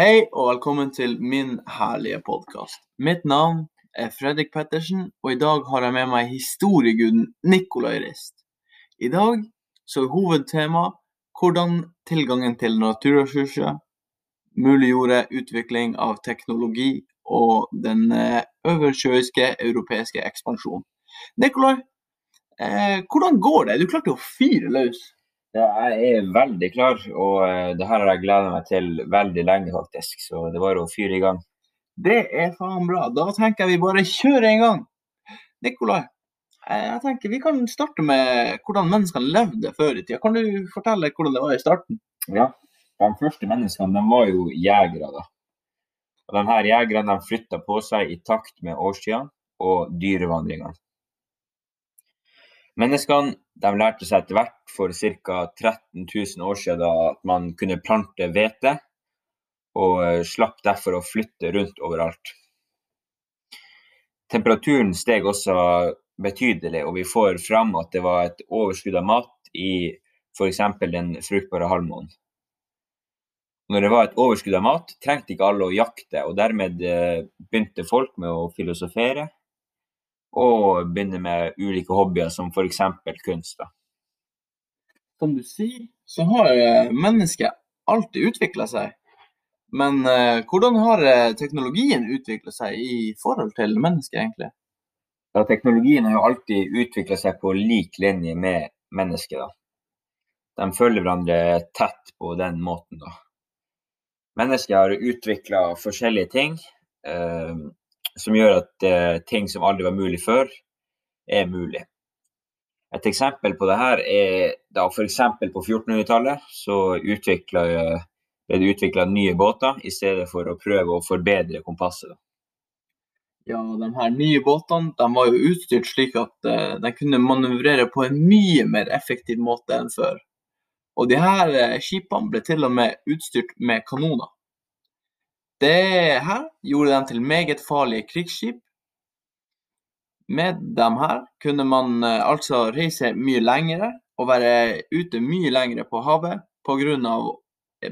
Hei og velkommen til min herlige podkast. Mitt navn er Fredrik Pettersen, og i dag har jeg med meg historieguden Nikolai Rist. I dag så er hovedtema hvordan tilgangen til naturressurser muliggjorde utvikling av teknologi og den eh, oversjøiske europeiske ekspansjonen. Nikolai, eh, hvordan går det? Du klarte å fyre løs. Ja, jeg er veldig klar, og uh, det her har jeg gleda meg til veldig lenge, faktisk. Så det var å fyre i gang. Det er faen bra. Da tenker jeg vi bare kjører en gang. Nikolai, jeg tenker vi kan starte med hvordan menneskene levde før i tida. Kan du fortelle hvordan det var i starten? Ja, de første menneskene de var jo jegere, da. Og de her jegerne flytta på seg i takt med årstidene og dyrevandringene. Menneskene de lærte seg etter hvert for ca. 13 000 år siden at man kunne plante hvete, og eh, slapp derfor å flytte rundt overalt. Temperaturen steg også betydelig, og vi får fram at det var et overskudd av mat i f.eks. den fruktbare halvmånen. Når det var et overskudd av mat, trengte ikke alle å jakte, og dermed eh, begynte folk med å filosofere og begynne med ulike hobbyer, som f.eks. kunst. Da. Som du sier, så har eh, mennesket alltid utvikla seg. Men eh, hvordan har eh, teknologien utvikla seg i forhold til mennesket, egentlig? Ja, teknologien har jo alltid utvikla seg på lik linje med mennesket. da. De følger hverandre tett på den måten. da. Mennesket har utvikla forskjellige ting. Eh, som gjør at eh, ting som aldri var mulig før, er mulig. Et eksempel på det her er da f.eks. på 1400-tallet så ble det utvikla nye båter i stedet for å prøve å forbedre kompasset. Ja, de her nye båtene de var jo utstyrt slik at uh, de kunne manøvrere på en mye mer effektiv måte enn før. Og de her uh, skipene ble til og med utstyrt med kanoner. Det her gjorde dem til meget farlige krigsskip. Med dem her kunne man eh, altså reise mye lengre og være ute mye lengre på havet pga.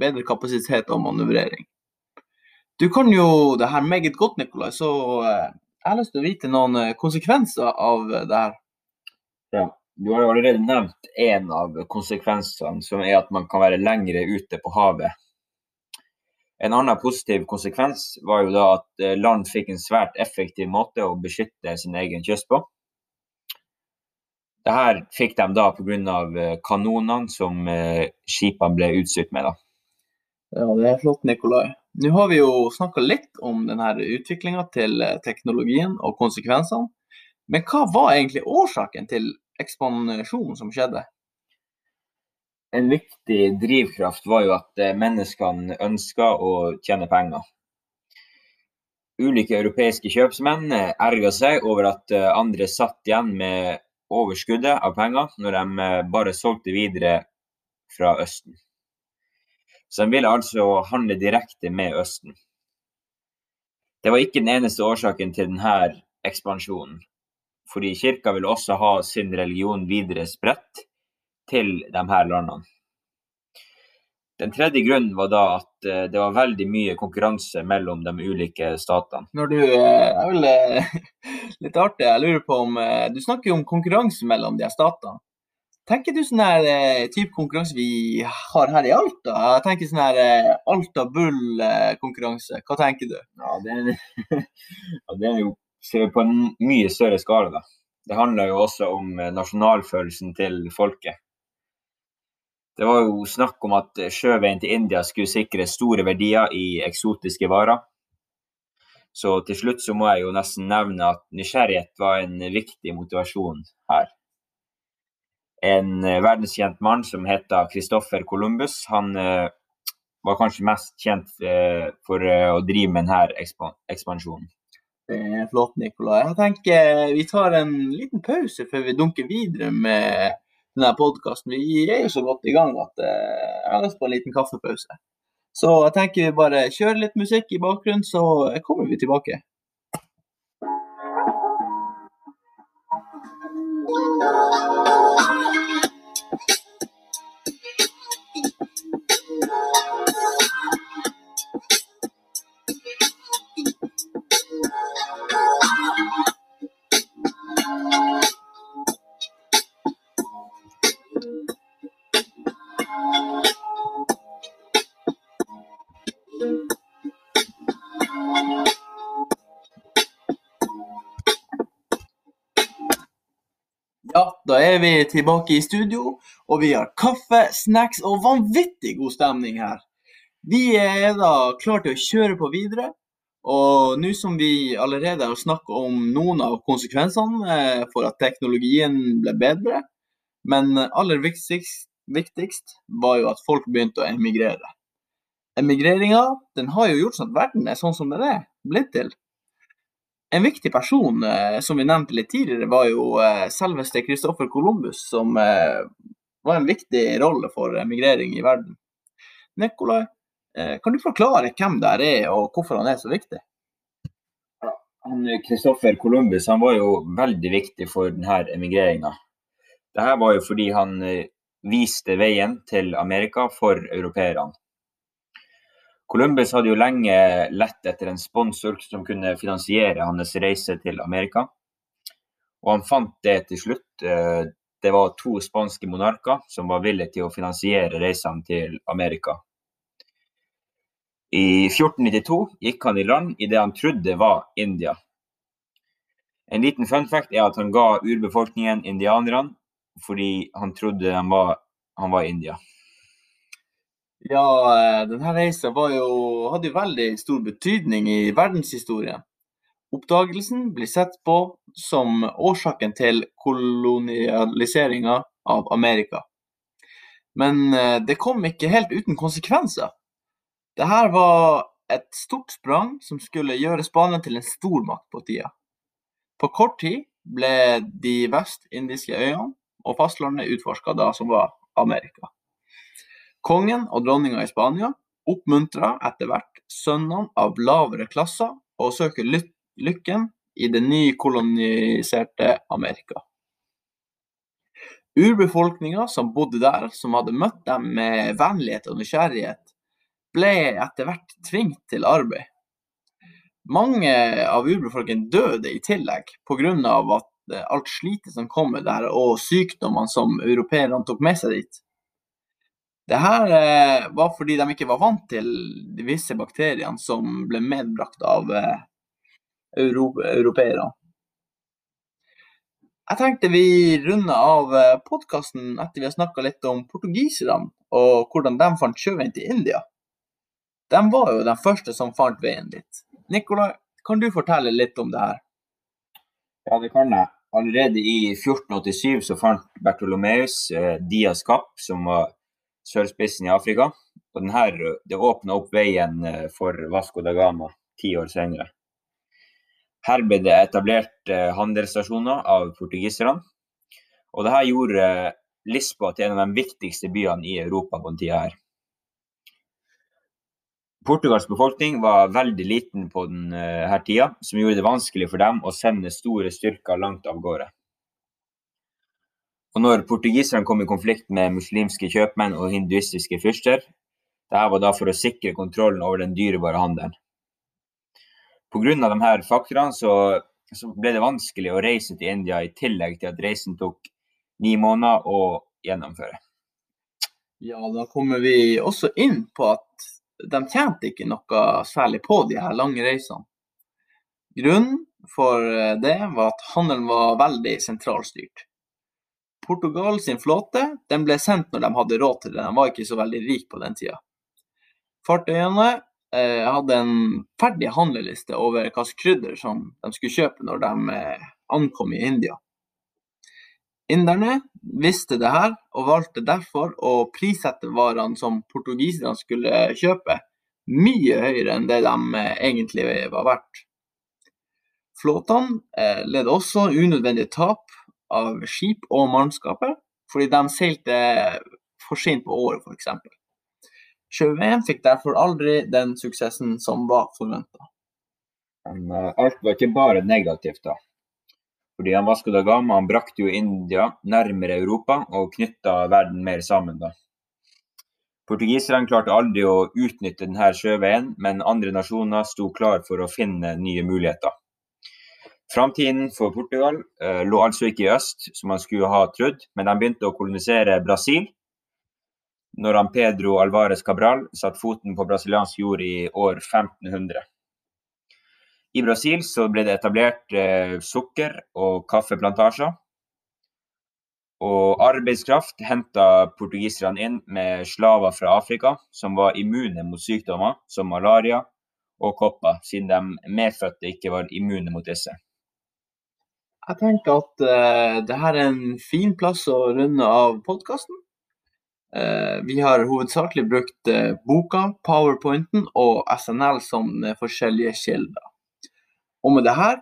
bedre kapasitet og manøvrering. Du kan jo det her meget godt, Nikolai, så eh, jeg har lyst til å vite noen eh, konsekvenser av det her. Ja, Du har jo allerede nevnt en av konsekvensene, som er at man kan være lengre ute på havet en annen positiv konsekvens var jo da at eh, land fikk en svært effektiv måte å beskytte sin egen kyst på. Dette fikk de da pga. Eh, kanonene som eh, skipene ble utstyrt med. da. Ja, det er flott, Nikolai. Nå har vi jo snakka litt om denne utviklinga til teknologien og konsekvensene. Men hva var egentlig årsaken til ekspansjonen som skjedde? En viktig drivkraft var jo at eh, menneskene ønska å tjene penger. Ulike europeiske kjøpsmenn eh, erga seg over at eh, andre satt igjen med overskuddet av penger når de bare solgte videre fra Østen. Så de ville altså handle direkte med Østen. Det var ikke den eneste årsaken til denne ekspansjonen, fordi kirka ville også ha sin religion videre spredt til de her landene. Den tredje grunnen var da at eh, det var veldig mye konkurranse mellom de ulike statene. Når du, eh, jeg vil, eh, litt artig, jeg lurer på om Du snakker jo om konkurranse mellom de statene. Tenker du sånn her type konkurranse vi har her i Alta? Jeg tenker sånn her Alta Bull-konkurranse. Hva tenker du? Ja, det er, ja, det er jo ser på en mye større skala. da. Det handler jo også om nasjonalfølelsen til folket. Det var jo snakk om at sjøveien til India skulle sikre store verdier i eksotiske varer. Så til slutt så må jeg jo nesten nevne at nysgjerrighet var en viktig motivasjon her. En eh, verdenskjent mann som heter Christoffer Columbus, han eh, var kanskje mest kjent eh, for å drive med denne ekspansjonen. Det er flott, Nicolai. Jeg tenker vi tar en liten pause før vi dunker videre med denne podkasten. Vi er jo så godt i gang at eh, jeg har lyst på en liten kaffepause. Så jeg tenker vi bare kjører litt musikk i bakgrunnen, så kommer vi tilbake. Da er vi tilbake i studio, og vi har kaffe, snacks og vanvittig god stemning her. Vi er da klare til å kjøre på videre. Og nå som vi allerede har snakket om noen av konsekvensene eh, for at teknologien ble bedre, men aller viktigst, viktigst var jo at folk begynte å emigrere. Emigreringa har jo gjort sånn at verden er sånn som den er blitt til. En viktig person eh, som vi nevnte litt tidligere, var jo eh, selveste Christoffer Columbus, som eh, var en viktig rolle for emigrering i verden. Nikolai, kan du forklare hvem der er og hvorfor han er så viktig? Christoffer Columbus han var jo veldig viktig for denne emigreringa. Dette var jo fordi han viste veien til Amerika for europeerne. Columbus hadde jo lenge lett etter en sponsor som kunne finansiere hans reise til Amerika. Og han fant det til slutt. Eh, det var to spanske monarker som var villige til å finansiere reisene til Amerika. I 1492 gikk han i land i det han trodde var India. En liten fun fact er at han ga urbefolkningen indianerne fordi han trodde han var, han var India. Ja, eh, denne reisa jo, hadde jo veldig stor betydning i verdenshistorien. Oppdagelsen blir sett på som årsaken til kolonialiseringa av Amerika. Men eh, det kom ikke helt uten konsekvenser. Dette var et stort sprang som skulle gjøre Spania til en stormakt på tida. På kort tid ble de vestindiske øyene og fastlandet utforska, som var Amerika. Kongen og dronninga i Spania oppmuntra etter hvert sønnene av lavere klasser å søke lykken i det nykoloniserte Amerika. Urbefolkninga som bodde der, som hadde møtt dem med vennlighet og nysgjerrighet, ble etter hvert tvunget til arbeid. Mange av urbefolkningen døde i tillegg pga. alt slitet som kom med der, og sykdommene som europeerne tok med seg dit. Det her eh, var fordi de ikke var vant til visse bakteriene som ble medbrakt av eh, europeere. Jeg tenkte vi runder av eh, podkasten etter vi har snakka litt om portugiserne og hvordan de fant sjøveien til India. De var jo den første som fant veien dit. Nikolai, kan du fortelle litt om det her? Ja, det kan jeg. Allerede i 1487 så fant Bertolomeus eh, Dias Kapp, som var sørspissen i Afrika. Og denne, det åpna opp veien eh, for Vasco da Gama ti år senere. Her ble det etablert eh, handelsstasjoner av portugiserne. Og dette gjorde eh, Lisboa til en av de viktigste byene i Europa på den tida her. Portugals befolkning var veldig liten på denne tida, som gjorde det vanskelig for dem å sende store styrker langt av gårde. Og når portugiserne kom i konflikt med muslimske kjøpmenn og hinduistiske fyrster, dette var da for å sikre kontrollen over den dyrebare handelen. Pga. disse faktorene så, så, ble det vanskelig å reise til India, i tillegg til at reisen tok ni måneder å gjennomføre. Ja, da kommer vi også inn på at de tjente ikke noe særlig på de her lange reisene. Grunnen for det var at handelen var veldig sentralstyrt. Portugal sin flåte den ble sendt når de hadde råd til det, de var ikke så veldig rike på den tida. Fartøyene eh, hadde en ferdig handleliste over hvilket krydder som de skulle kjøpe når de eh, ankom i India. Inderne visste det her, og valgte derfor å prissette varene som portugiserne skulle kjøpe, mye høyere enn det de eh, egentlig var verdt. Flåtene eh, led også unødvendige tap av skip og mannskapet, fordi de seilte for sent på året, f.eks. Sjøveien fikk derfor aldri den suksessen som var forventa. Uh, alt var ikke bare negativt, da. Fordi han Vasco da Gama han brakte jo India nærmere Europa og knytta verden mer sammen. da. Portugiserne klarte aldri å utnytte denne sjøveien, men andre nasjoner sto klar for å finne nye muligheter. Framtiden for Portugal uh, lå altså ikke i øst, som man skulle ha trodd, men de begynte å kolonisere Brasil når han Pedro Alvarez Cabral satte foten på brasiliansk jord i år 1500. I Brasil ble det etablert eh, sukker- og kaffeplantasjer. Og arbeidskraft henta portugiserne inn med slaver fra Afrika som var immune mot sykdommer som malaria og kopper, siden de medfødte ikke var immune mot disse. Jeg tenker at uh, det her er en fin plass å runde av podkasten. Uh, vi har hovedsakelig brukt uh, boka, powerpointen og SNL som forskjellige kilder. Og med det her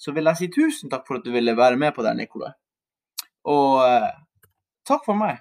så vil jeg si tusen takk for at du ville være med på det, Nikolai. Og takk for meg.